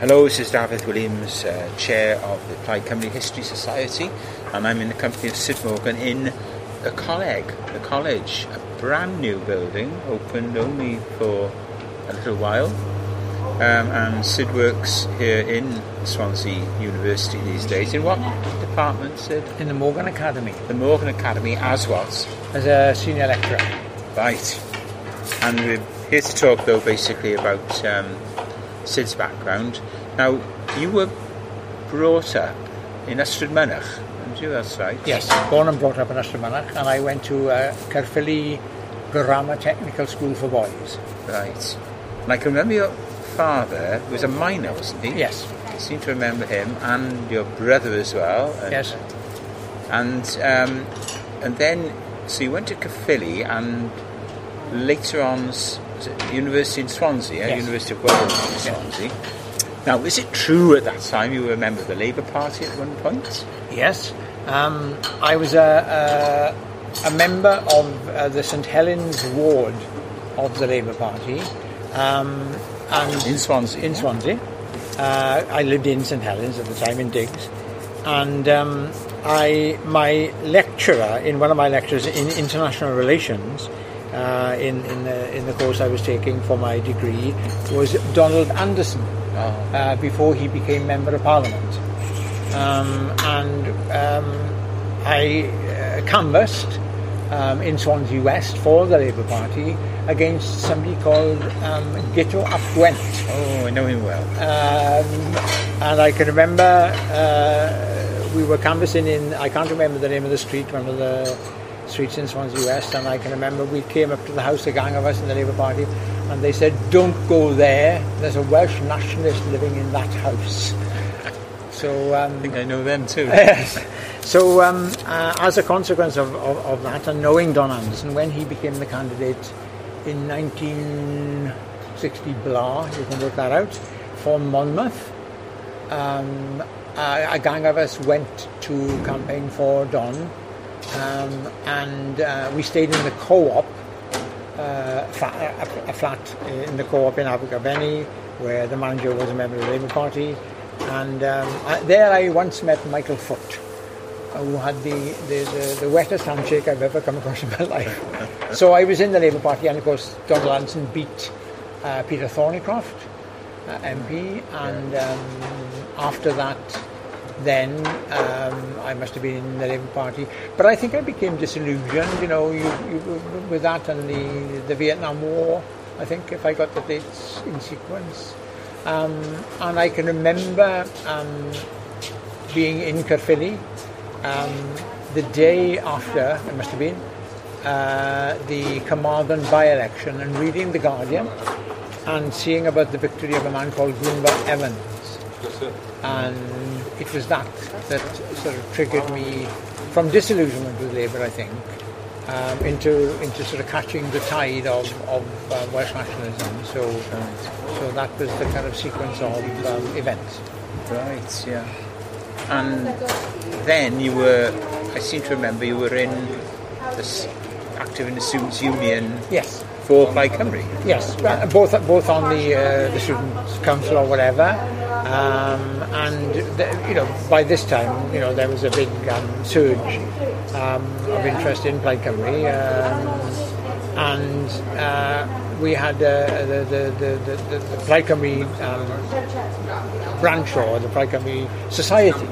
Hello, this is David Williams, uh, Chair of the Plaid Cymru History Society, and I'm in the company of Syd Morgan in the Coleg, the college, a brand new building, opened only for a little while. Um, and Syd works here in Swansea University these days. In what department, Syd? In the Morgan Academy. The Morgan Academy as what? As a senior lecturer. Right. And we're here to talk, though, basically about um, Syd's background. Now, you were brought up in Ystrad you? That's right. Yes, born and brought up in Ystrad and I went to uh, Caerphilly Grammar Technical School for Boys. Right. And I can remember your father was a miner, wasn't he? Yes. I seem to remember him, and your brother as well. And, Yes. And um, and then, so you went to Caerphilly, and later on, s- was it University in Swansea, yeah? Yes. University of Wales in Swansea. Now, is it true at that time you were a member of the Labour Party at one point? Yes. Um, I was a, a, a member of uh, the St Helens ward of the Labour Party. Um, and In Swansea? in Swansea. Uh, I lived in St Helens at the time in Diggs, and um, I my lecturer in one of my lectures in international relations. Uh, in in the, in the course I was taking for my degree was Donald Anderson Oh. uh, before he became member of Parliament, um, and um, I uh, canvassed um, in Swansea West for the Labour Party against somebody called um, Gito ap Gwent. Oh, I know him well. Um, and I can remember uh, we were canvassing in, I can't remember the name of the street, one of the streets in Swansea West, and I can remember we came up to the house, a gang of us in the Labour Party, and they said, don't go there, there's a Welsh nationalist living in that house. So, um, I think I know them too. so um, uh, as a consequence of, of, of that, and knowing Don Anderson, when he became the candidate in 1960, blah, you can work that out, for Monmouth, um, a, a gang of us went to campaign for Don, um, and uh, we stayed in the co-op, uh, a, flat in the co-op in Abergavenny, where the manager was a member of the Labour Party, and um, I, there I once met Michael Foot, uh, who had the, the, the, the wettest handshake I've ever come across in my life. so I was in the Labour Party, and of course Donald Anderson beat uh, Peter Thorneycroft, uh, MP, and um, after that, then um, I must have been in the Labour Party. But I think I became disillusioned, you know, you, you, with that and the, the Vietnam War. I think if I got the dates in sequence. Um, and I can remember um, being in Caerphilly um, the day after, it must have been, uh, the Carmarthen by-election and reading The Guardian and seeing about the victory of a man called Gwynfor Evans. And it was that that sort of triggered me from disillusionment with Labour, I think, um, into into sort of catching the tide of, of uh, Welsh nationalism. So, so that was the kind of sequence of um, events. Right, yeah. And then you were, I seem to remember you were in this active in the Students' Union Yes. for Plaid Cymru. Yes, uh, both both on the uh, the students' council or whatever, um, and you know by this time you know there was a big um, surge um, of interest in Plaid Cymru, um, and uh, we had uh, the, the, the, the, the Plaid Cymru um, branch or the Plaid Cymru Society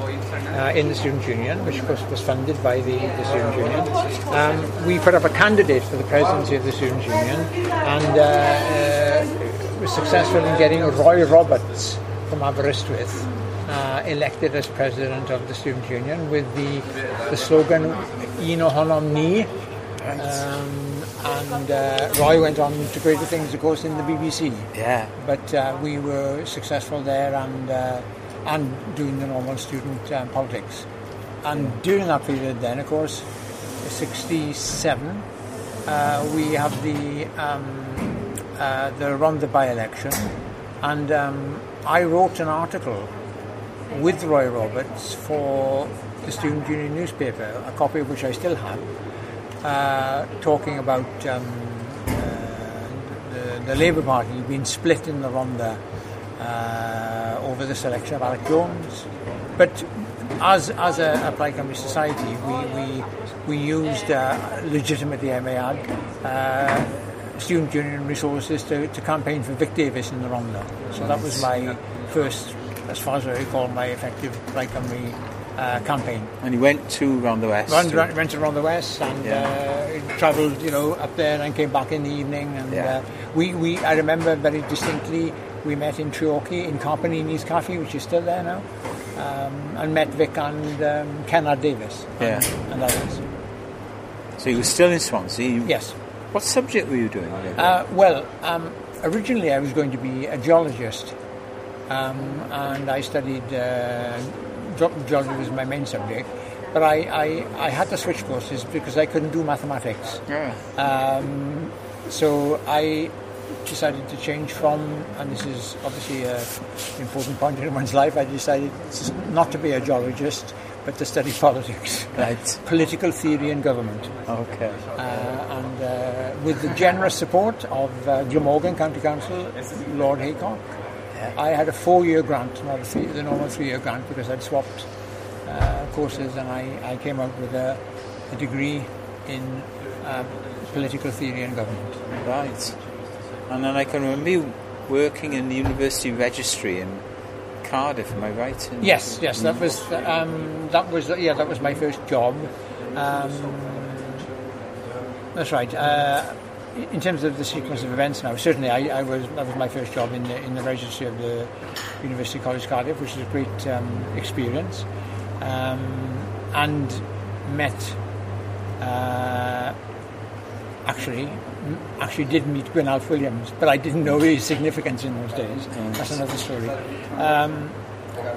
uh, in the Students' Union, which of course was funded by the, the Students' Union. Um, we put up a candidate for the presidency of the Students' Union and uh, uh, was successful in getting Roy Roberts from Aberystwyth uh, elected as president of the Student Union with the, the slogan Un ohonom ni. Um, and uh, Roy went on to greater things, of course, in the BBC Yeah. but uh, we were successful there and uh, and doing the normal student um, politics. And during that period, then, of course, '67, uh, we have the um, uh, the Rhondda by-election, and um, I wrote an article with Roy Roberts for the Student Union newspaper, a copy of which I still have, uh, talking about um, uh, the, the Labour Party being split in the Rhondda uh, over the selection of Alec Jones. But as as a, a Plaid Cymru society, we we, we used legitimately uh, Student Union resources to, to campaign for Vic Davis in the Rhondda. So that was my first, as far as I recall, my effective Plaid Cymru uh, campaign. And you went to around the west. Run, to- run, went around the west and uh, travelled, you know, up there and came back in the evening. And Yeah. uh, we, we, I remember very distinctly, we met in Treorchy in Carpanini's Cafe, which is still there now, um, and met Vic and um, Kennard Davis Yeah. and, and others. So you were still in Swansea. You- Yes. What subject were you doing? Uh, well, um, originally I was going to be a geologist, um, and I studied uh, ge- geology was my main subject. But I, I, I had to switch courses because I couldn't do mathematics. yeah. Um, so I decided to change from, and this is obviously an important point in one's life, I decided not to be a geologist, but to study politics. Right. Political theory and government. Okay. Uh, and uh, with the generous support of uh, Glamorgan County Council, Lord Heycock, I had a four-year grant, not a three, the normal three-year grant, because I'd swapped uh, courses, and I, I came out with a, a degree in uh, political theory and government. Right. And then I can remember working in the university registry in Cardiff. Am I right? In- Yes, yes, that was um, that was yeah, that was my first job. Um, that's right. Uh, in terms of the sequence of events, now certainly I, I was that was my first job in the in the registry of the University College Cardiff, which was a great um, experience, um, and met. Uh, actually, actually did meet Gwyn Alf Williams, but I didn't know his significance in those days. That's another story. Um,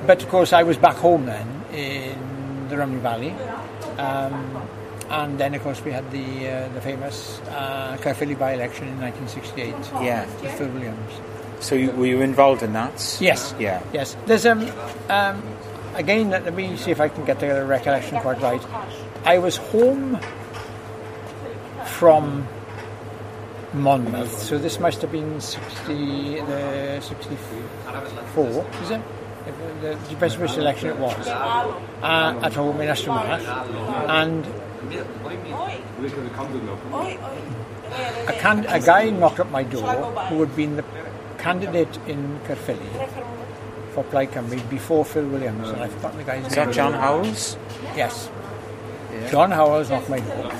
but of course, I was back home then in the Rhymney Valley. Um, and then, of course, we had the uh, the famous uh, Caerphilly by-election in 1968 Yeah. with Phil Williams. So you, were you involved in that? Yes. Yeah. Yes. There's um, um again. Let me see if I can get the recollection quite right. I was home from Monmouth, so this must have been 60, the 64, is it? The, the which election it was. Uh, at home in Ystrad Mynach, and a, can- a guy knocked at my door who had been the candidate in Caerphilly for Plaid Cymru before Phil Williams, and I've forgotten the guy's Is name. that John Howells? Yes. John Howells knocked my door.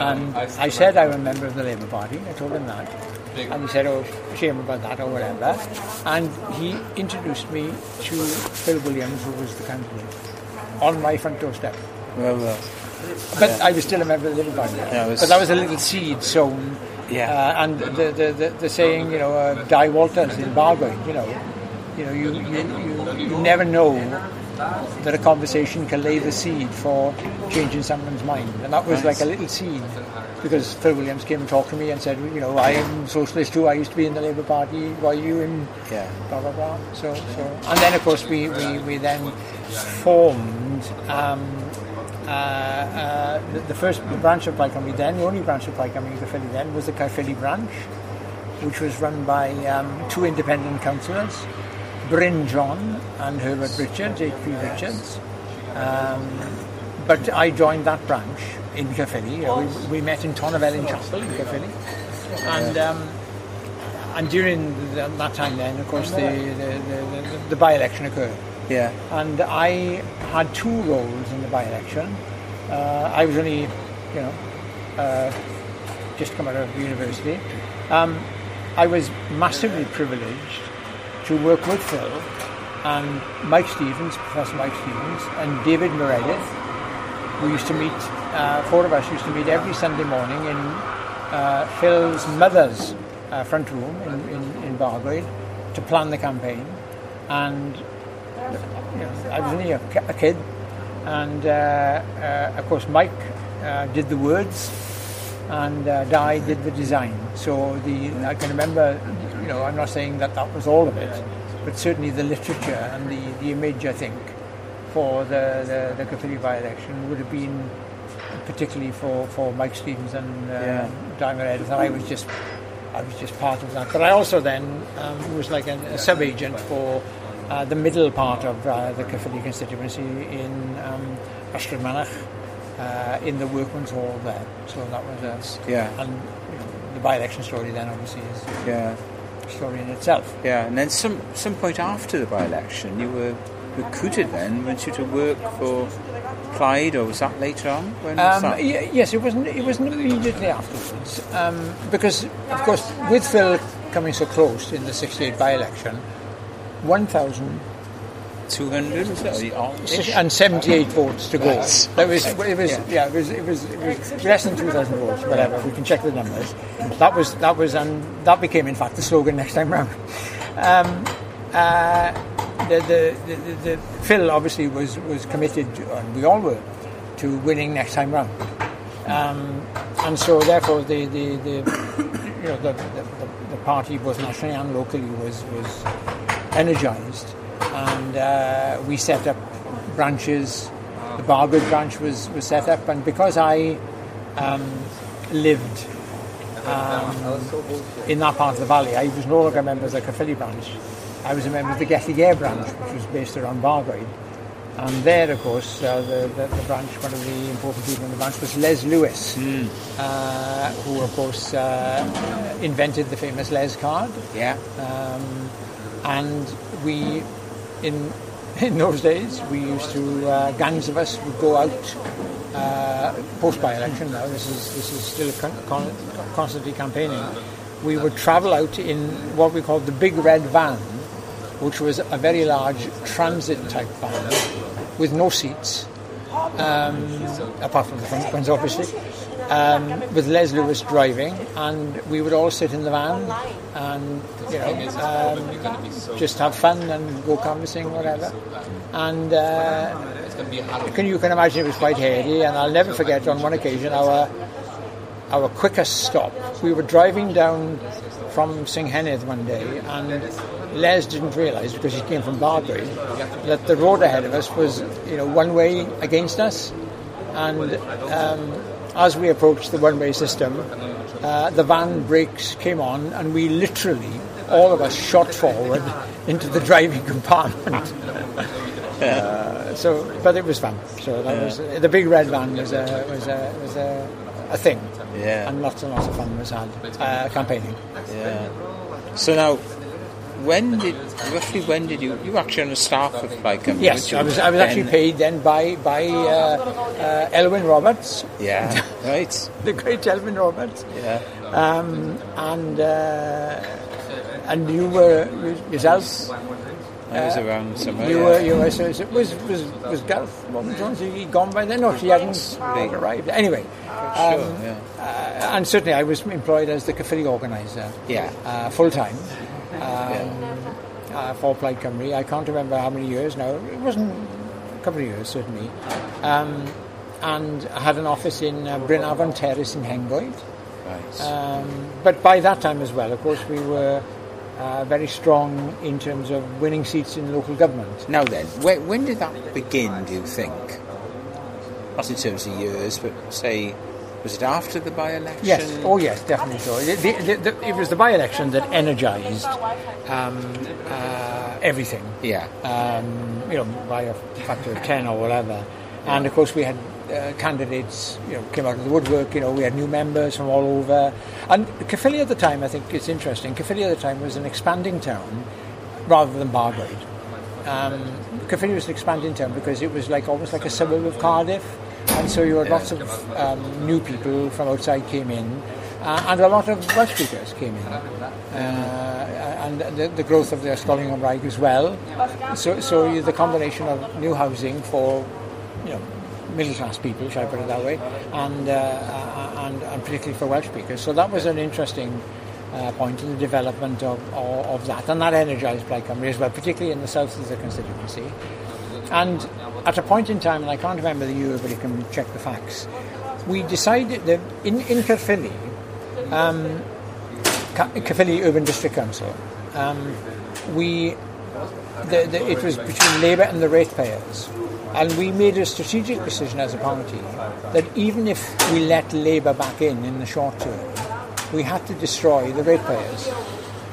And I said I'm a member of the Labour Party. I told him that. And he said, oh, shame about that or whatever. And he introduced me to Phil Williams, who was the candidate, on my front doorstep. Well, uh, But I was still a member of the Labour Party. Yeah, it was- but that was a little seed sown. Yeah. Uh, and the, the, the, the saying, you know, uh, Di Walters in Bargoed, you know, you know, you, you, you, you never know that a conversation can lay the seed for changing someone's mind. And that was like a little seed because Phil Williams came and talked to me and said, you know, I am socialist too. I used to be in the Labour Party. Why are you in yeah. blah blah blah. So so, and then of course we we, we then formed um, uh, uh, the, the first branch of Plaid Cymru then, the only branch of Plaid Cymru in Caerphilly then was the Caerphilly branch, which was run by um, two independent councillors, Bryn John and Herbert Richards, H.P. Richards. Um, but I joined that branch in Caerphilly. We, we met in Tonyfelin Chapel in Caerphilly. And um, and during the, that time then, of course, the, the, the, the, the by-election occurred. Yeah. And I had two roles in the by-election. Uh, I was only, you know, uh, just come out of university. Um, I was massively privileged to work with Phil and Meic Stephens, Professor Meic Stephens, and David Meredith. We used to meet, uh, four of us used to meet every Sunday morning in uh, Phil's mother's uh, front room in, in, in Bargoed to plan the campaign. And you know, I was only a, a kid, and uh, uh, of course Mike uh, did the words, and Di did the design. So the I can remember, you know, I'm not saying that that was all of it, but certainly the literature and the, the image, I think, for the the, the Caerphilly by-election would have been particularly for, for Meic Stephens and uh, Yeah. Di Meredith, and I was just I was just part of that. But I also then um, was like a, a sub-agent for uh, the middle part of uh, the Caerphilly constituency in um, uh, in the Workman's Hall there. So that was a, Yeah. and you know, the by-election story then obviously is Yeah. Story in itself. Yeah, and then some some point after the by-election, you were recruited then, weren't you, to work for Plaid, or was that later on? When was Um, y- yes, it wasn't. It wasn't immediately afterwards, um, because of course, with Phil coming so close in the '68 by-election, 1,000 200. Or ish? and 78 votes to go. That was, it was, Yeah. it was, it was, it was less than 2,000 votes, whatever. We can check the numbers. That was, that was, and that became, in fact, the slogan next time round. Um, uh, the, the, the, the, the Phil obviously was, was committed, and we all were, to winning next time round. Um, and so, therefore, the, the, the you know, the, the, the, the party, both nationally and locally, was, was energised, and uh, we set up branches. The Bargoed branch was, was set up, and because I um, lived um, in that part of the valley, I was no longer a member of the Caerphilly branch. I was a member of the Gelligaer branch, which was based around Bargoed. And there, of course, uh, the, the, the branch, one of the important people in the branch was Les Lewis, uh, who, of course, uh, invented the famous Les card. Yeah. Um, and we, in in those days, we used to uh, gangs of us would go out uh, post by election. Now this is this is still con- con- constantly campaigning. We would travel out in what we called the big red van, which was a very large transit type van with no seats, um, apart from the front ones, obviously. Um, with Les Lewis driving, and we would all sit in the van and you know um, just have fun and go canvassing, whatever. And uh, can you can imagine it was quite hairy, and I'll never forget on one occasion our our quickest stop. We were driving down from Senghenydd one day, and Les didn't realise because he came from Barbury that the road ahead of us was you know one way against us, and um, as we approached the one-way system, uh, the van brakes came on, and we literally all of us shot forward into the driving compartment. Uh, so, but it was fun. So that was the big red van was a was a was a, a thing, Yeah. and lots and lots of fun was had uh, campaigning. Yeah. So now, when did roughly when did you you were actually on the staff of Plaid Cymru? Yes. I was I was actually paid then by by uh, uh, Elwyn Roberts, Yeah. Right. the great Elwyn Roberts, Yeah. um, and uh, and you were yourself. I was around somewhere. You yeah. were, you were, so it was, was, was Gareth Robin Jones, he gone by then? No, he hadn't Right. arrived. Anyway, Sure, um, yeah. uh, and certainly I was employed as the Caerphilly organiser, Yeah. uh, full time, um, uh, for Plaid Cymru. I can't remember how many years now. It wasn't a couple of years, certainly. Um, and I had an office in uh, Bryn Avon Terrace in Hengoed. Right. Um, but by that time as well, of course, we were uh, very strong in terms of winning seats in local government. Now then, when, when did that begin, do you think? Not in terms of years, but say, was it after the by-election? Yes, oh yes, definitely so. The, the, the, it was the by-election that energised um, uh, everything. Yeah. um, you know, by a factor of 10 or whatever. And of course, we had uh, candidates, you know, came out of the woodwork, you know, we had new members from all over. And Caerphilly at the time, I think it's interesting, Caerphilly at the time was an expanding town rather than Bargoed. Um, Caerphilly was an expanding town because it was like almost like a suburb of Cardiff. And so you had lots of um, new people from outside came in, uh, and a lot of Welsh speakers came in, uh, and the, the growth of the Ysgolion Gymraeg as well. So, so you- the combination of new housing for, you know, middle class people, shall I put it that way, and, uh, and and particularly for Welsh speakers. So that was an interesting. Uh, point in the development of, of, of that, and that energised Plaid Cymru as well, particularly in the south of the constituency. And at a point in time, and I can't remember the year, but you can check the facts, we decided that in, in Caerphilly, um, Caerphilly Urban District Council, um, we, the, the, it was between Labour and the ratepayers. And we made a strategic decision as a party that even if we let Labour back in in the short term, we had to destroy the ratepayers.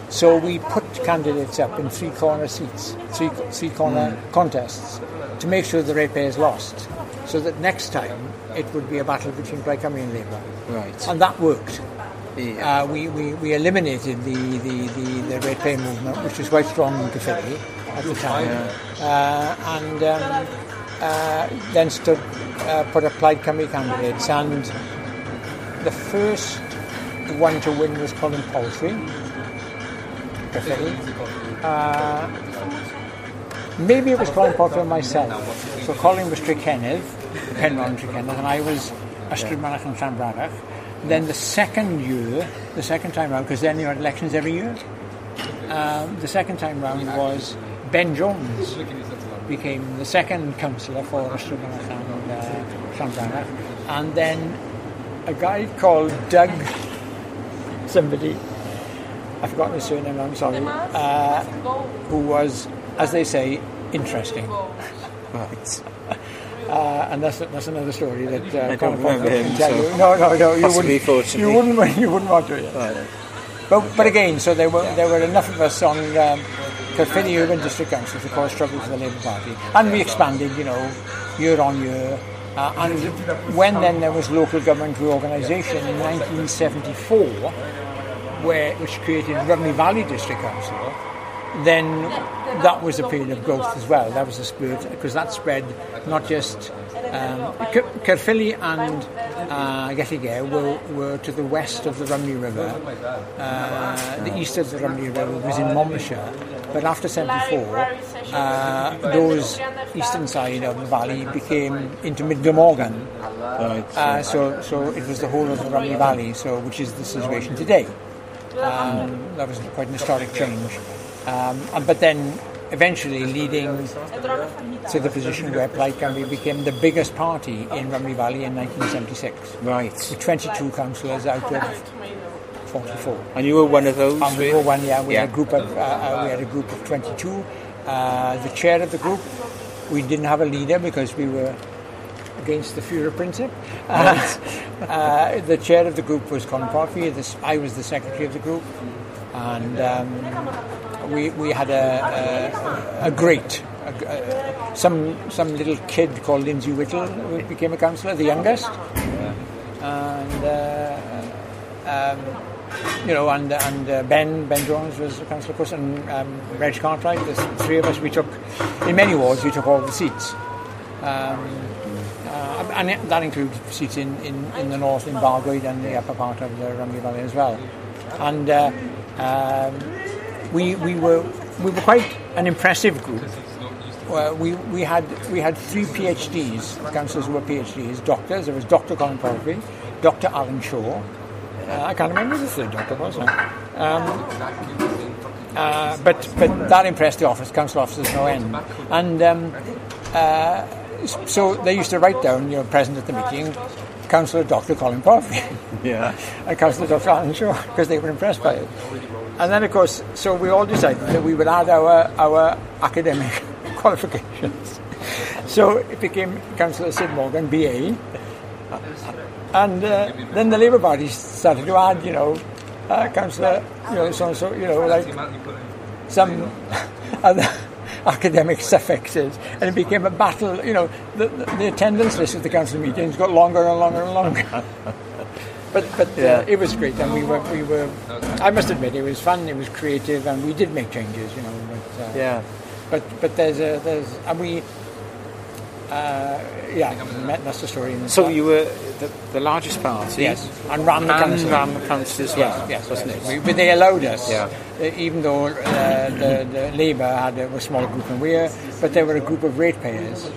So we put candidates up in three corner seats, three, three corner Hmm. contests, to make sure the ratepayers lost. So that next time it would be a battle between Plaid and Labour. Right. And that worked. Yeah. Uh, we, we, we eliminated the, the, the, the ratepayer movement, which was quite strong in Caerphilly at the time, uh, and um, then stood, uh, put up Plaid Cymru candidates. And the first one to win was Colin Caerphilly. Uh, maybe it was Colin Palfrey and myself. So Colin was Trecenydd, Penron Trecenydd, and I was Ystrad Mynach and Llanbradach. Then the second year, the second time round, because then you had elections every year, um, the second time round was Ben Jones became the second councillor for Ystrad Mynach and uh, Llanbradach. And then a guy called Doug, somebody, I've forgotten his surname, I'm sorry, uh, who was, as they say, interesting. Right. Uh, and that's that's another story that uh, I don't Colin remember him, tell so you. No, no, no, you wouldn't. fortunately. You wouldn't. You wouldn't want to. Yeah. Right. But but again, so there were there were enough of us on um, Caerphilly Urban District Council to cause trouble for the Labour Party, and we expanded, you know, year on year. Uh, and when then there was local government reorganisation in 1974, where which created Rhymney Valley District Council, then that was a period of growth as well. That was a spirit, because that spread not just um, Caerphilly and uh, were, were to the west of the Rhymney River. Uh, the east of the Rhymney River was in Monmouthshire, but after 74, uh, those eastern side of the valley became into Mid Glamorgan. Uh, so, so it was the whole of the Rhymney Valley, so which is the situation today. Um, that was quite an historic change. Um, and, but then eventually leading to the position where Plaid Cymru became the biggest party in Rhymney Valley in 1976, right. with 22 councillors out of 44. And you were one of those? And we were one, yeah, we had a group of uh, uh, we had a group of 22. Uh, the chair of the group, we didn't have a leader because we were against the Führer principle. Uh, uh, the chair of the group was Colin Palfrey. This, I was the secretary of the group, and um, we we had a a, a great. A, some some little kid called Lindsay Whittle who became a councillor, the youngest, and uh, um, you know, and and uh, Ben Ben Jones was a councillor, of course, and um, Reg Cartwright. The three of us, we took in many wards, we took all the seats, um, uh, and that includes seats in, in, in the north in Bargoed and the upper part of the Rhymney Valley as well. And uh, um, we we were we were quite an impressive group. We, we had we had three PhDs, councillors who were PhDs, doctors. There was Dr. Colin Palfrey, Dr. Alan Shaw. Uh, I can't remember who the third doctor was. Um, uh, but but that impressed the office, council officers no end. And um, uh, so they used to write down, you know, present at the meeting, Councillor Dr. Colin Palfrey Yeah. and Councillor Dr. Alan Shaw because they were impressed by it. And then, of course, so we all decided that we would add our our academic qualifications. So it became Councillor Syd Morgan, BA. And uh, then the Labour Party started to add, you know, uh, Councillor, you know, so and so, you know, like some other academic suffixes, and it became a battle. You know, the, the, the attendance list at the council meetings got longer and longer and longer. but but Yeah. uh, it was great, and we were we were. I must admit, it was fun. It was creative, and we did make changes. You know, but uh, Yeah. but but there's a there's and we. Uh, yeah, that's the story. in So you were the, the largest party. Yes, and ran the and council. ran the council as well. Yes, yes, wasn't yes. it? We, but they allowed us, Yeah. uh, even though uh, the, the Labour had a, a smaller group than we were, but there were a group of ratepayers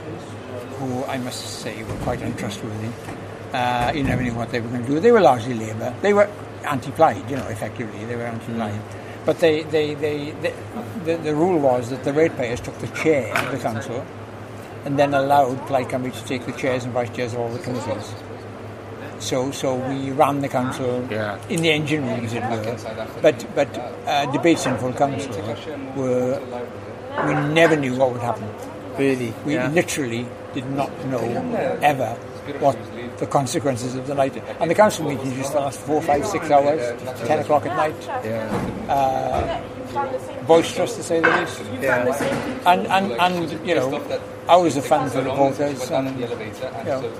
who I must say were quite untrustworthy. Uh, you never knew what they were going to do. They were largely Labour. They were anti-Plaid, you know, effectively. They were anti-Plaid. But they, they, they, they, the, the rule was that the ratepayers took the chair of the council and then allowed Plaid Cymru to take the chairs and vice chairs of all the committees. So, so we ran the council Yeah. in the engine room, as it were. But, but uh, debates in full council were we never knew what would happen. Really? We yeah. literally did not know ever what the consequences of the night. And the council meetings used to last four, five, six hours, ten o'clock at night. Yeah. Boisterous to say the least. Yeah. And and, and you know, hours of fun for reporters. And, you know,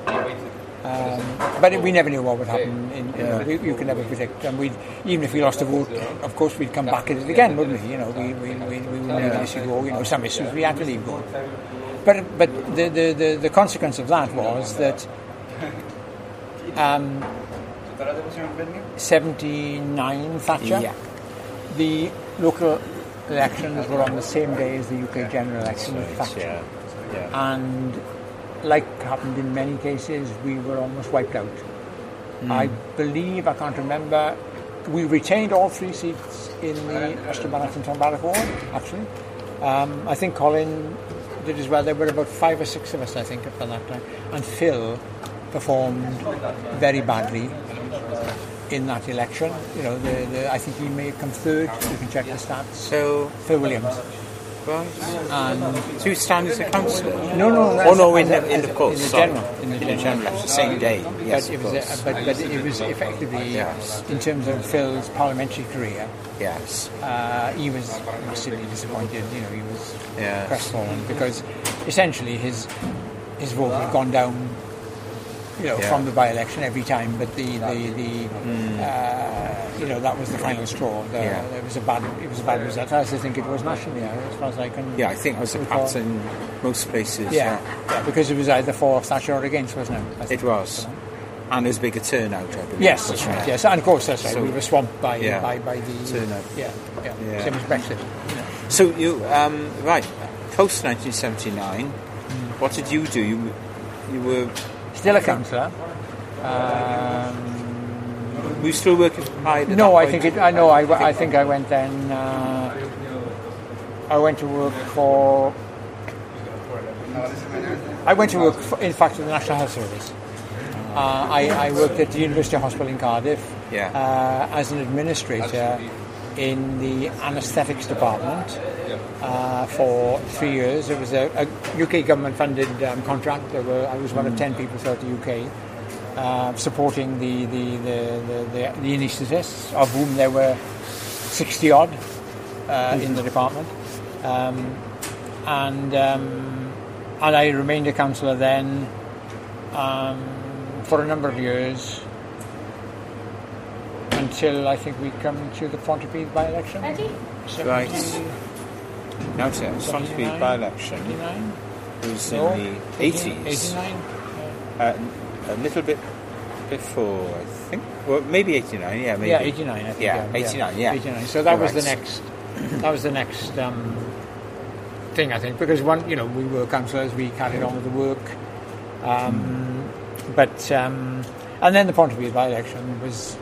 um, but we never knew what would happen. In, you, know, we, you could never predict. And we, even if we lost a vote, of course we'd come back at it again, wouldn't we? You know, we we, we, we wouldn't leave this to go. You know, some issues we had to leave go. But but the the, the, the consequence of that was that. Um, 79 Thatcher. Yeah. The local elections were on the same day as the UK general election with Thatcher. Yeah. Yeah. And like happened in many cases, we were almost wiped out. I believe, I can't remember, we retained all three seats in the Western Bannock and Tonbarrack ward, actually. Um, I think Colin did as well. There were about five or six of us, I think, at that time. And Phil performed very badly in that election. You know, the, the, I think he may have come third. You can check the stats. So, Phil Williams. right. And So you stand as a councillor? no, no, Oh no, in the, in the course. in the sorry. general, in the in the general. general, election, same day. Yes, but, it of was, course. but, but it was effectively, Yes. in terms of Phil's parliamentary career, yes. uh, he was massively disappointed. You know, he was Yes. crestfallen because essentially his his vote had gone down. You know, Yeah. from the by-election every time, but the the, the uh, you know that was the final straw. The. Yeah. It was a bad it was a bad result. As I think it was nationally, as far as I can. Yeah, I think it was the recall. pattern most places. Yeah, yeah, because it was either for Thatcher or against, wasn't it? It was. And there's bigger turnout, I believe. Yes, that's right. Yes, and of course that's right. So- we were swamped by Yeah. by, by the Turnout. Yeah, yeah, Yeah. Same as Brexit. So you, um, right, post 1979, what did you do? You, you were, Still a councillor. Um, were you still working no, I think it, I know. I, I think I went then. Uh, I went to work for. I went to work, for, in fact, for the National Health Service. Uh, I, I worked at the University Hospital in Cardiff Yeah. uh, as an administrator in the anaesthetics department uh, for three years. It was a, a UK government-funded um, contract. There were, I was one of ten people throughout the UK uh, supporting the the, the, the, the the anaesthetists, of whom there were sixty odd uh, in the department, um, and um, and I remained a councillor then um, for a number of years until I think we come to the Pontypridd by-election. Ready? Right. Now it's a by-election. Was No, in the 80s. 89? Uh, a little bit before, I think. Well, maybe 89, yeah, maybe. Yeah, 89, I think. Yeah, 89, yeah. 89. So that was the next, that was the next um, thing, I think, because one, you know, we were councillors, we carried on with the work. Um, but, um, and then the Pontypridd by-election was,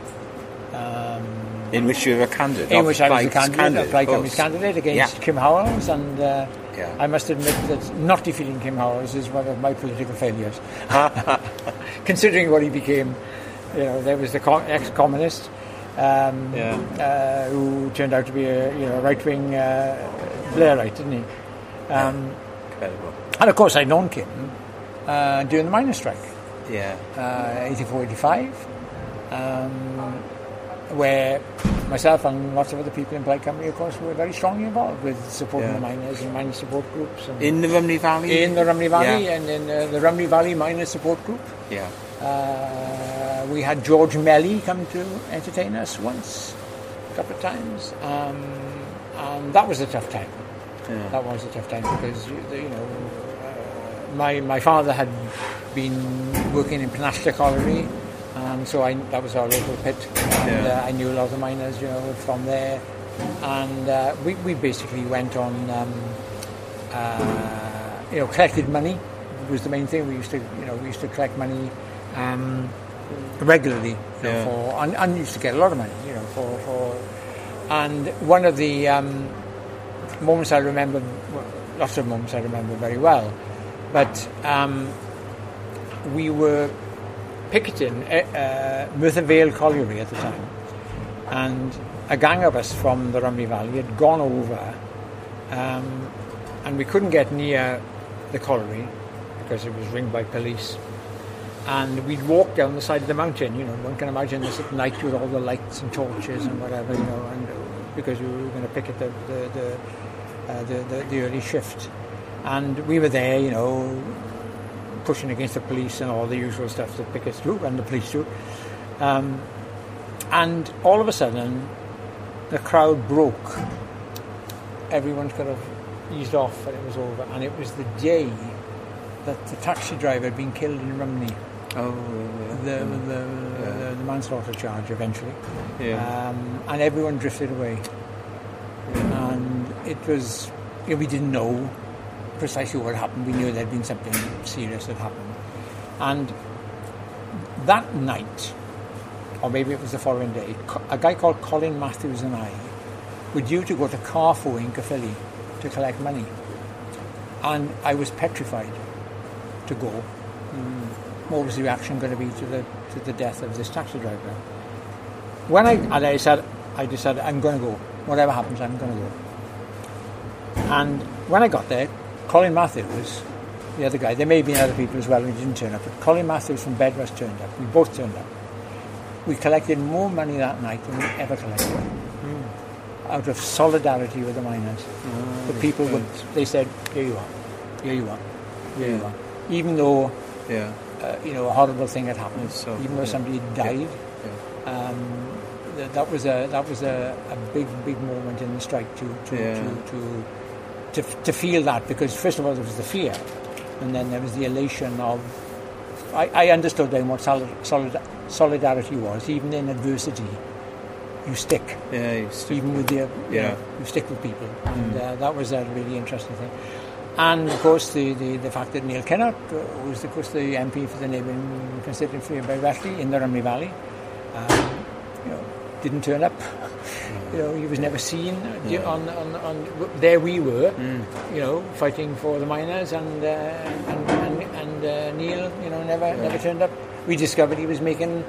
um, In which you were a candidate. in which I was a candidate, a Plaid of Company's candidate against Yeah. Kim Howells, and uh, Yeah. I must admit that not defeating Kim Howells is one of my political failures. Considering what he became, you know, there was the co- ex-communist um, Yeah. uh, who turned out to be a you know right-wing uh, Blairite, didn't he? Um, Incredible. and of course, I'd known Kim uh, during the miners' strike Yeah. uh, 84, 85, um, where myself and lots of other people in Plaid Cymru, of course, were very strongly involved with supporting Yeah. the miners and miners support groups. And In the Rhymney Valley? in the Rhymney Valley Yeah. and in uh, the Rhymney Valley Miners Support Group. Yeah. Uh, we had George Melly come to entertain us once, a couple of times, um, and that was a tough time. Yeah. That was a tough time because you, you know uh, my my father had been working in Penashta Colliery, and so I, that was our local pit, and Yeah. uh, I knew a lot of the miners, you know, from there, and uh, we we basically went on, um, uh, you know, collected money was the main thing. We used to, you know, we used to collect money um, regularly, you know, Yeah. for and, and used to get a lot of money, you know, for for. And one of the um, moments I remember, lots of moments I remember very well, but um, we were picketing uh, Merthyr Vale Colliery at the time, and a gang of us from the Rhymney Valley had gone over, um, and we couldn't get near the colliery because it was ringed by police. and we'd walk down the side of the mountain. You know, one can imagine this at night with all the lights and torches and whatever. You know, and because we were going to pick at the the the, uh, the, the the early shift, and we were there. You know, pushing against the police and all the usual stuff that pickets do and the police do. Um, and all of a sudden, the crowd broke. Everyone kind of eased off and it was over. And it was the day that the taxi driver had been killed in Rhymney. Oh, The, yeah. the, Yeah. the, the manslaughter charge eventually. yeah. Um, and everyone drifted away. And it was, you know, we didn't know precisely what happened. We knew there'd been something serious that happened. And that night, or maybe it was the following day, a guy called Colin Matthews and I were due to go to Carrefour in Caerphilly to collect money. And I was petrified to go. Hmm. What was the reaction going to be to the, to the death of this taxi driver? When I, and I said, I decided I'm going to go. Whatever happens, I'm going to go. And when I got there, Colin Matthews, the other guy, there may have been other people as well who didn't turn up, but Colin Matthews from Bedwas turned up. We both turned up. We collected more money that night than we ever collected. Out of solidarity with the miners. the people would, they said, here you are, here you are, here you are. Even though, Yeah. uh, you know, a horrible thing had happened, So, even though yeah. somebody died, Yeah. um, th- that was a that was a, a big big moment in the strike to to, Yeah. to, to, to to feel that because first of all there was the fear, and then there was the elation of. I, I understood then what solid, solid, solidarity was. Even in adversity, you stick. Yeah. you still- Even with the you, Yeah. know, you stick with people, and uh, that was a really interesting thing. And of course, the, the, the fact that Neil Kinnock uh, was, of course, the MP for the neighbouring constituency of Rathley in the Rhymney Valley, um, you know, didn't turn up. you know, he was never seen. Yeah. On, on, on, there we were, Mm. you know, fighting for the miners, and uh, and, and, and uh, Neil, you know, never never turned up. We discovered he was making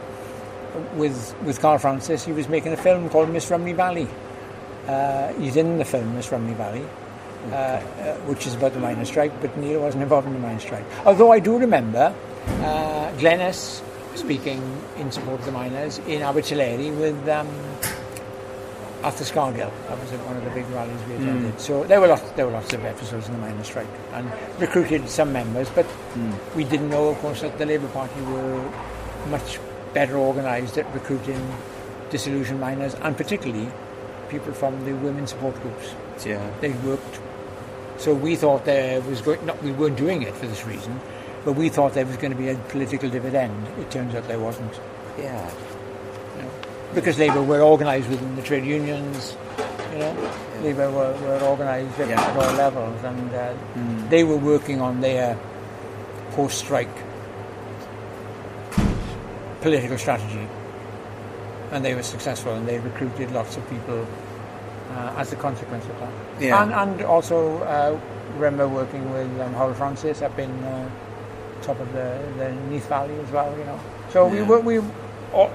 with with Karl Francis. He was making a film called Miss Rhymney Valley. Uh, he's in the film Miss Rhymney Valley, uh, uh, which is about the miners' strike. But Neil wasn't involved in the miners' strike. Although I do remember uh, Glenys speaking in support of the miners in Abertillery with. Um, after Scargill, that was one of the big rallies we attended. So there were lots, there were lots of episodes in the miners' strike, and recruited some members. But we didn't know, of course, that the Labour Party were much better organised at recruiting disillusioned miners, and particularly people from the women support groups. Yeah. They worked. So we thought there was going. Not we weren't doing it for this reason, but we thought there was going to be a political dividend. It turns out there wasn't Yeah. because Labour were organised within the trade unions, you know, Labour were, were organised at, Yeah. at all levels, and uh, they were working on their post-strike political strategy, and they were successful, and they recruited lots of people uh, as a consequence of that. Yeah. And, and also uh, remember working with um, Francis up in uh, top of the, the Neath Valley as well, you know. So we were we all,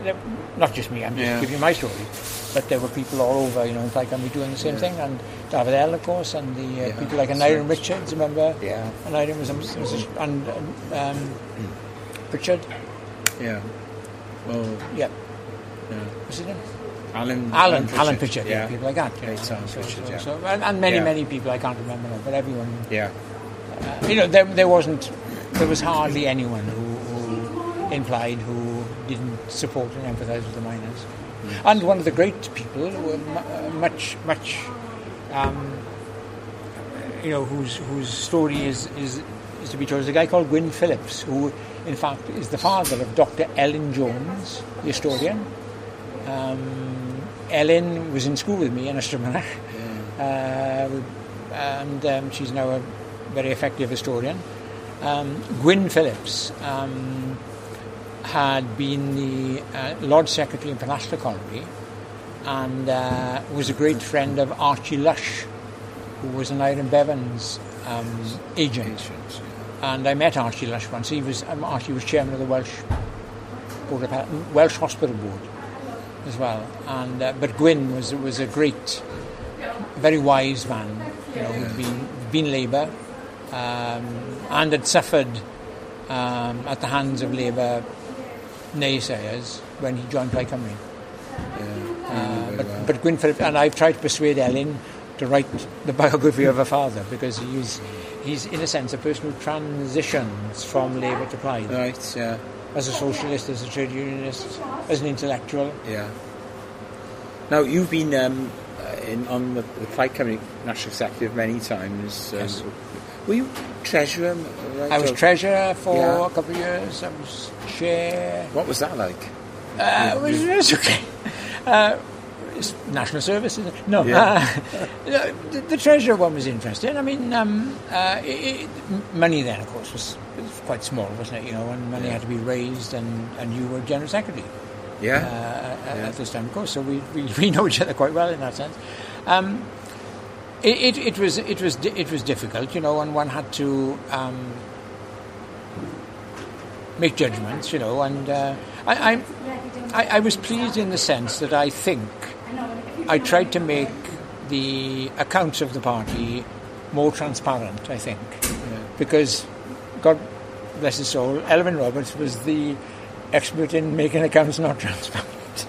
not just me. I'm just Yeah. giving my story, but there were people all over, you know, like I'm doing the same Yeah. thing, and David L, of course, and the uh, Yeah, people like Aniron. Richards, remember? Yeah. Aniron was, a, was a, and um, Richard, Yeah. Well, yeah, yeah. what's his name? Alan. Alan, Alan Pritchard, yeah, Yeah. people like that. you Great know. So, Pritchard, so, yeah. so, and, and many, Yeah. many people I can't remember now, but everyone Yeah. Uh, you know, there, there wasn't, there was hardly anyone who, who implied who didn't support and empathise with the miners. And one of the great people, uh, much, much, um, you know, whose whose story is, is is to be told, is a guy called Gwyn Phillips, who, in fact, is the father of Dr. Elin Jones, the historian. Um, Elin was in school with me in Ystrad Mynach, uh, and um, she's now a very effective historian. Um, Gwyn Phillips um, had been the uh, Lodge Secretary in Penallta Colliery and uh, was a great friend of Archie Lush, who was Aneurin Bevan's um, agent. And I met Archie Lush once. He was um, Archie was chairman of the Welsh Board of Welsh Hospital Board as well. And uh, but Gwyn was was a great, very wise man. You know, who'd been been Labour um, and had suffered um, at the hands of Labour naysayers when he joined Plaid Cymru. Uh, but, but Gwyn and I've tried to persuade Elin to write the biography of her father because he's, he's in a sense, a person who transitions from Labour to Plaid. Right, yeah. As a socialist, as a trade unionist, as an intellectual. Yeah. Now, you've been um, in, on the, the Plaid Cymru National Executive many times. Um, Yes. Were you treasurer? Right, I was or- treasurer for Yeah. a couple of years. I was chair. What was that like? Uh, it, was, it was okay. Uh, it's national service, isn't it? No. Yeah. Uh, the, the treasurer one was interesting. I mean, um, uh, it, it, money then, of course, was, was quite small, wasn't it? You know, and money Yeah. had to be raised, and, and you were general secretary. Uh, Yeah. at- Yeah. at this time, of course. So we, we, we know each other quite well in that sense. Um, it, it, it was it was it was difficult, you know, and one had to um, make judgments, you know. And uh, I, I, I I was pleased in the sense that I think I tried to make the accounts of the party more transparent. I think because God bless his soul, Elwyn Roberts was the expert in making accounts not transparent.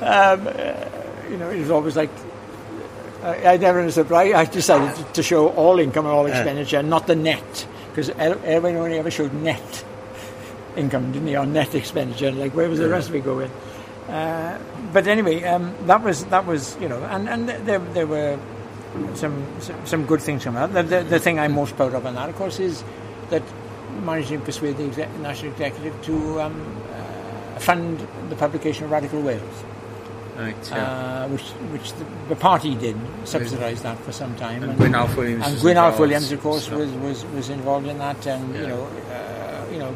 um, uh, you know, it was always like I, I never understood. I, I decided to, show all income and all expenditure, not the net, because Elwyn only ever showed net income, didn't he, or net expenditure? Like where was the rest of it going? Uh, but anyway, um, that was that was you know, and and there there were some some, good things from that. The, the, the thing I'm most proud of on that, of course, is that managing to persuade the exec- national executive to um, uh, fund the publication of Radical Wales, Right, yeah. uh, which which the, the party did subsidise that for some time. and Gwyn Alf Williams. and Gwyn Alf Williams, of course, so- was, was, was involved in that, and you know, uh, you know,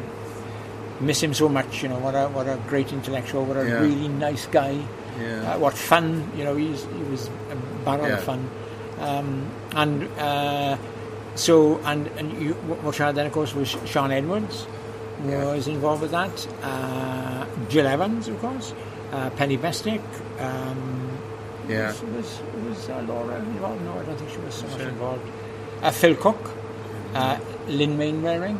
miss him so much. You know, what a what a great intellectual, what a Yeah. really nice guy. Yeah. Uh, what fun, you know, he's, he was a barrel Yeah. of fun. Um, and uh, so, and, and you, what you had then, of course, was Sean Edwards, who was involved with that. Uh, Jill Evans, of course. Uh, Penny Bestick. Um, Yeah. Was, was, was uh, Laura involved? No, I don't think she was so much involved. Uh, Phil Cook. Uh, Lynn Mainwaring.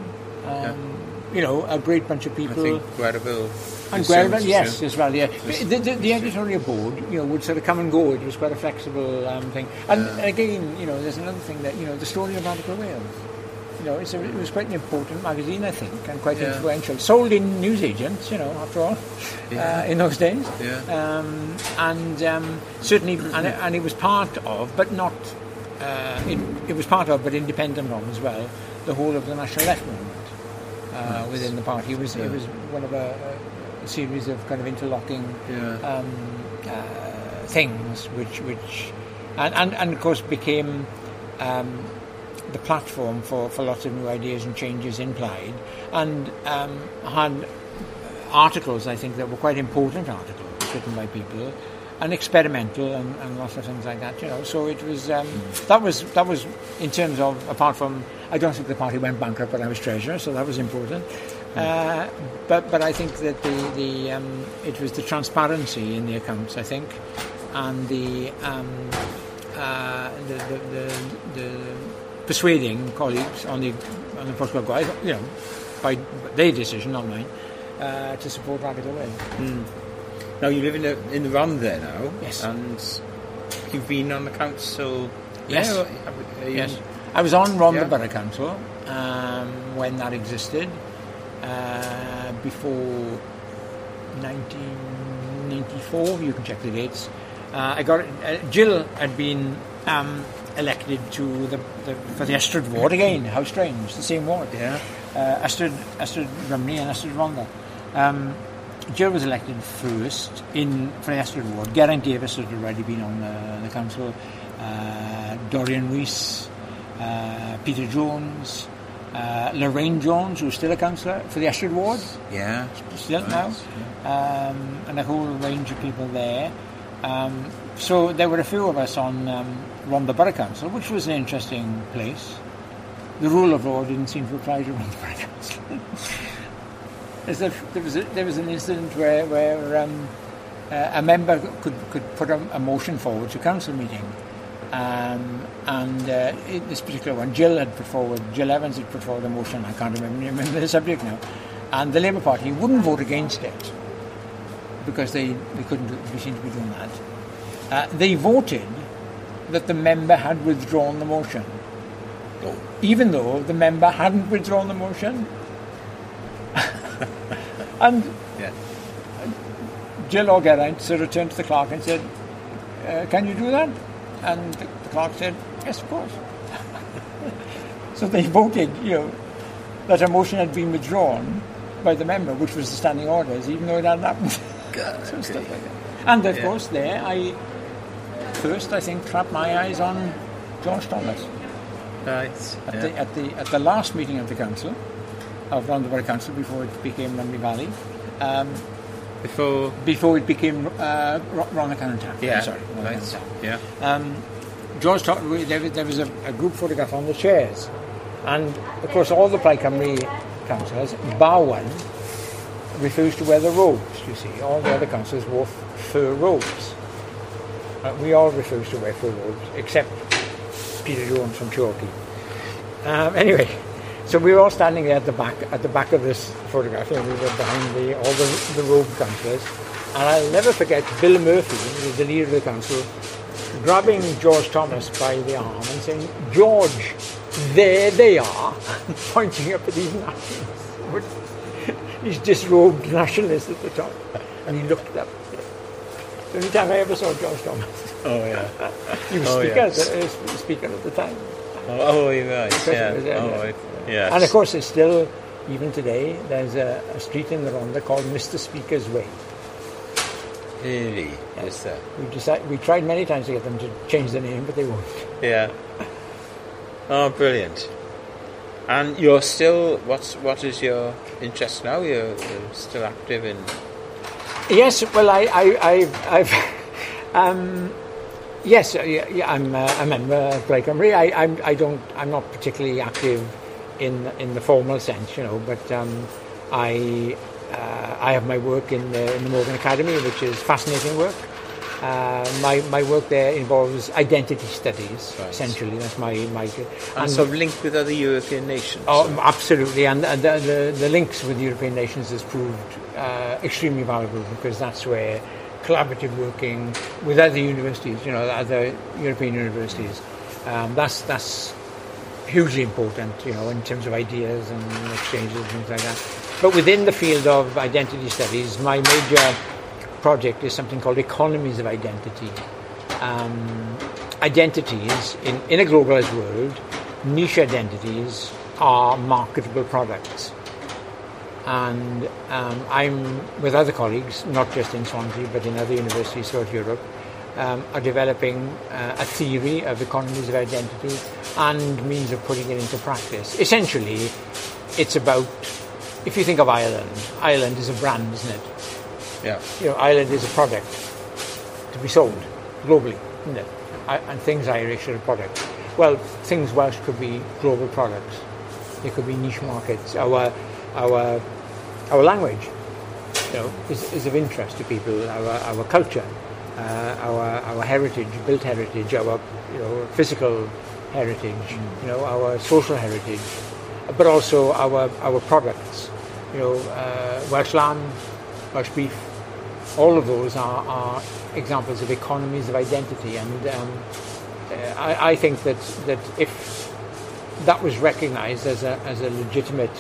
Um, You know, a great bunch of people. I think Gwerville. And soon- yes, soon. as well, yeah. The, the, the editorial board, you know, would sort of come and go. It was quite a flexible um, thing. And again, you know, there's another thing that, you know, the story of Radical Wales. You know, it's a, it was quite an important magazine, I think, and quite Yeah. influential. Sold in newsagents, you know, after all, Yeah. uh, in those days. Yeah. Um, and um, certainly, and, it- and it was part of, but not, uh, it, it was part of, but independent of as well, the whole of the National Left movement uh, within the party. It was, Yeah. it was one of a, a series of kind of interlocking Yeah. um, uh, things, which, which and, and, and of course became um, the platform for, for lots of new ideas and changes in Plaid, and um, had articles, I think, that were quite important articles written by people, and experimental and, and lots of things like that. You know, so it was um, that was that was in terms of apart from I don't think the party went bankrupt, but I was treasurer, so that was important. Uh, but but I think that the the um, it was the transparency in the accounts, I think, and the um, uh, the, the, the, the persuading colleagues on the on the Portugal you know, by their decision, not mine, uh, to support Radical Way. Now you live in the in the Rhondda there now. Yes. And you've been on the council. Yes. there, or have- are you- Yes, I was on Rhondda Yeah. Borough Council um, when that existed uh, before 1994. You can check the dates. Uh, I got uh, Jill had been um, elected to the, the for the Ystrad ward again. How strange! The same ward. Yeah. uh, Ystrad, Ystrad Rhymney and Ystrad Rhondda. Um, Jill was elected first in for the Ystrad Ward. Geraint Davis had already been on the, the council. Uh, Dorian Rees, Peter Jones, uh, Lorraine Jones, who's still a councillor for the Ystrad Ward, Yeah. still Right, now, um, and a whole range of people there. Um, so there were a few of us on um, Rhondda Borough Council, which was an interesting place. The rule of law didn't seem to apply to Rhondda Borough Council. As if there was a, there was an incident where where um, uh, a member could could put a, a motion forward to council meeting, Um, and uh, in this particular one, Jill had put forward, Jill Evans had put forward a motion, I can't remember, remember the subject now, and the Labour Party wouldn't vote against it because they, they couldn't be seen to be doing that. Uh, they voted that the member had withdrawn the motion, even though the member hadn't withdrawn the motion. and Yeah. Jill O'Geraint sort of turned to the clerk and said, uh, Can you do that? And the, the clerk said, Yes, of course. so they voted, you know, that a motion had been withdrawn by the member, which was the standing orders, even though it hadn't happened. so stuff like that. And of Yeah. course, there, I first, I think, clapped my eyes on George Thomas. Right. At, yeah. the, at, the, at the last meeting of the council, of Rhondda Council, before it became Lumley Valley, um, Before. before it became uh, Ro- Rhondda and Taff. Yeah. sorry. Right. Yeah. Um, George talked, there was, there was a, a group photograph on the chairs. And of course, all the Plaid Cymru councillors, bar one, refused to wear the robes, you see. All the other councillors wore fur robes. Uh, we all refused to wear fur robes, except Peter Jones from Chalky. Um, anyway, so we were all standing there at the back, at the back of this photograph, and we were behind the, all the, the robe councillors. And I'll never forget Bill Murphy, the leader of the council, grabbing George Thomas by the arm and saying, George, there they are, pointing up at these nationalists. These disrobed nationalists at the top. And he looked up. The only time I ever saw George Thomas. Oh yeah. He was Oh, speaker, the, uh, speaker at the time. Oh, oh right. Yeah. was Oh, yeah. right. Yes. And of course, it's still, even today, there's a, a street in the Rhondda called Mr. Speaker's Way. Really. Is sir. We decided, we tried many times to get them to change the name, but they won't. Yeah. Oh, brilliant. And you're still. What's what is your interest now? You're, you're still active in. Yes, well, I, I, I've, I've um, yes, uh, yeah, yeah, I'm uh, a member of Plaid Cymru. I, I'm, I don't, I'm not particularly active in in the formal sense, you know, but um, I, uh, I have my work in the, in the Morgan Academy, which is fascinating work. Uh, my, my work there involves identity studies, Right. essentially. That's my, my And sort of linked with other European nations. Oh, absolutely, and uh, the, the, the links with European nations has proved uh, extremely valuable because that's where collaborative working with other universities, you know, other European universities, um, that's that's hugely important, you know, in terms of ideas and exchanges and things like that. But within the field of identity studies, my major project is something called economies of identity. Um, identities in, in a globalized world, niche identities are marketable products. And um, I'm with other colleagues, not just in Swansea but in other universities throughout Europe, um, are developing uh, a theory of economies of identity and means of putting it into practice. Essentially, it's about, if you think of Ireland, Ireland is a brand, isn't it? Yeah. you know, Ireland is a product to be sold globally, isn't it? I- And things Irish are a product. Well, things Welsh could be global products. They could be niche markets. Our, our, our language, you know, is, is of interest to people. Our, our culture, uh, our, our heritage, built heritage, our, you know, physical heritage, you know, our social heritage, but also our, our products. You know, uh, Welsh lamb, Welsh beef, all of those are, are examples of economies of identity, and um, uh, I, I think that that if that was recognised as a as a legitimate,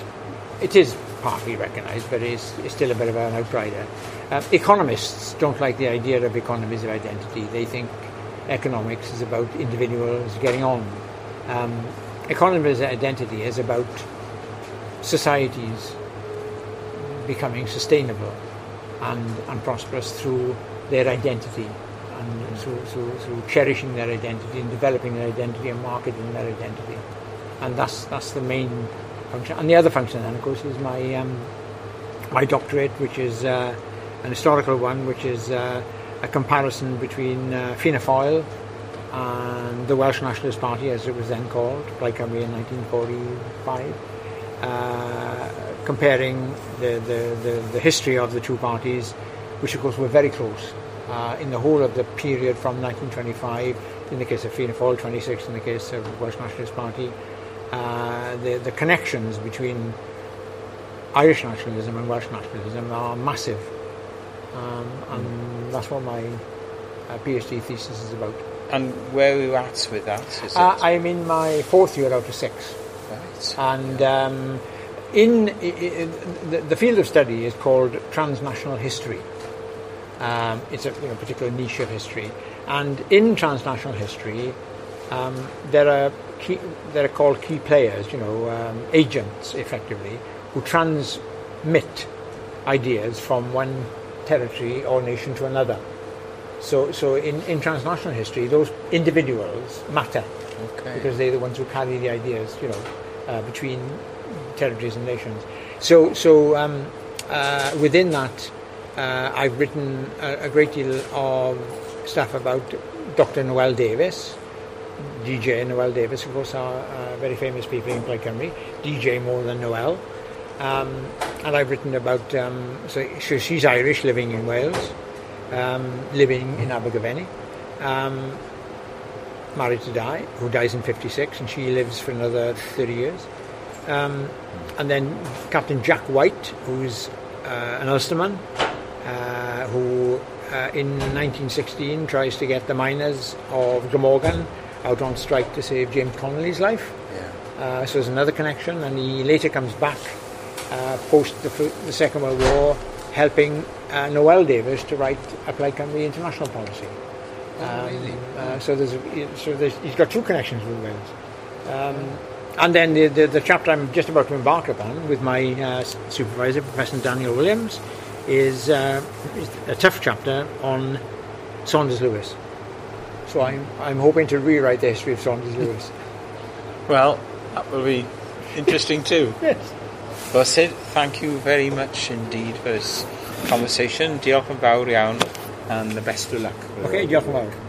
it is partly recognised, but it's, it's still a bit of an outrider. Uh, economists don't like the idea of economies of identity. They think economics is about individuals getting on. Um, economies of identity is about societies becoming sustainable and, and prosperous through their identity and through, through, through cherishing their identity and developing their identity and marketing their identity. And that's, that's the main function. And the other function then, of course, is my, um, my doctorate, which is uh, an historical one, which is uh, a comparison between uh, Fianna Fáil and the Welsh Nationalist Party, as it was then called, Plaid Cymru in 1945 uh, comparing the, the, the, the history of the two parties, which of course were very close uh, in the whole of the period from 1925 in the case of Fianna Fáil, 26 in the case of the Welsh Nationalist Party. Uh, the, the connections between Irish nationalism and Welsh nationalism are massive. Um, and that's what my uh, PhD thesis is about. And where are you at with that? Is Uh, I'm in my fourth year out of six. right. And um, in, i i the, the field of study is called transnational history. Um, it's a you know, particular niche of history. And in transnational history, um, there are key, there are called key players, you know, um, agents effectively, who transmit ideas from one territory or nation to another. So, so in, in transnational history, those individuals matter Okay. because they're the ones who carry the ideas, you know, uh, between territories and nations. So, so um, uh, within that, uh, I've written a, a great deal of stuff about Dr. Noëlle Davies, DJ Noëlle Davies, of course, are uh, very famous people in Plaid Cymru, DJ more than Noëlle. Um, and I've written about, um, so, so she's Irish, living in Wales, um, living in Abergavenny. Um, married to Di, who dies in 56, and she lives for another 30 years. Um, and then Captain Jack White, who's uh, an Ulsterman, uh, who uh, in 1916 tries to get the miners of Glamorgan out on strike to save James Connolly's life. Yeah. Uh, so there's another connection, and he later comes back uh, post the, the Second World War, helping uh, Noëlle Davies to write a Plaid Cymru international policy. Oh, really? Uh, so there's, a, so there's, he's got two connections with Wales. Um, and then the, the, the chapter I'm just about to embark upon with my uh, supervisor, Professor Daniel Williams, is, uh, is a tough chapter on Saunders Lewis. So I'm, I'm hoping to rewrite the history of Saunders Lewis. Well, that will be interesting too. yes. Well, Syd, thank you very much indeed for this conversation. Diolch yn fawr iawn and the best of luck. Okay, diolch yn fawr.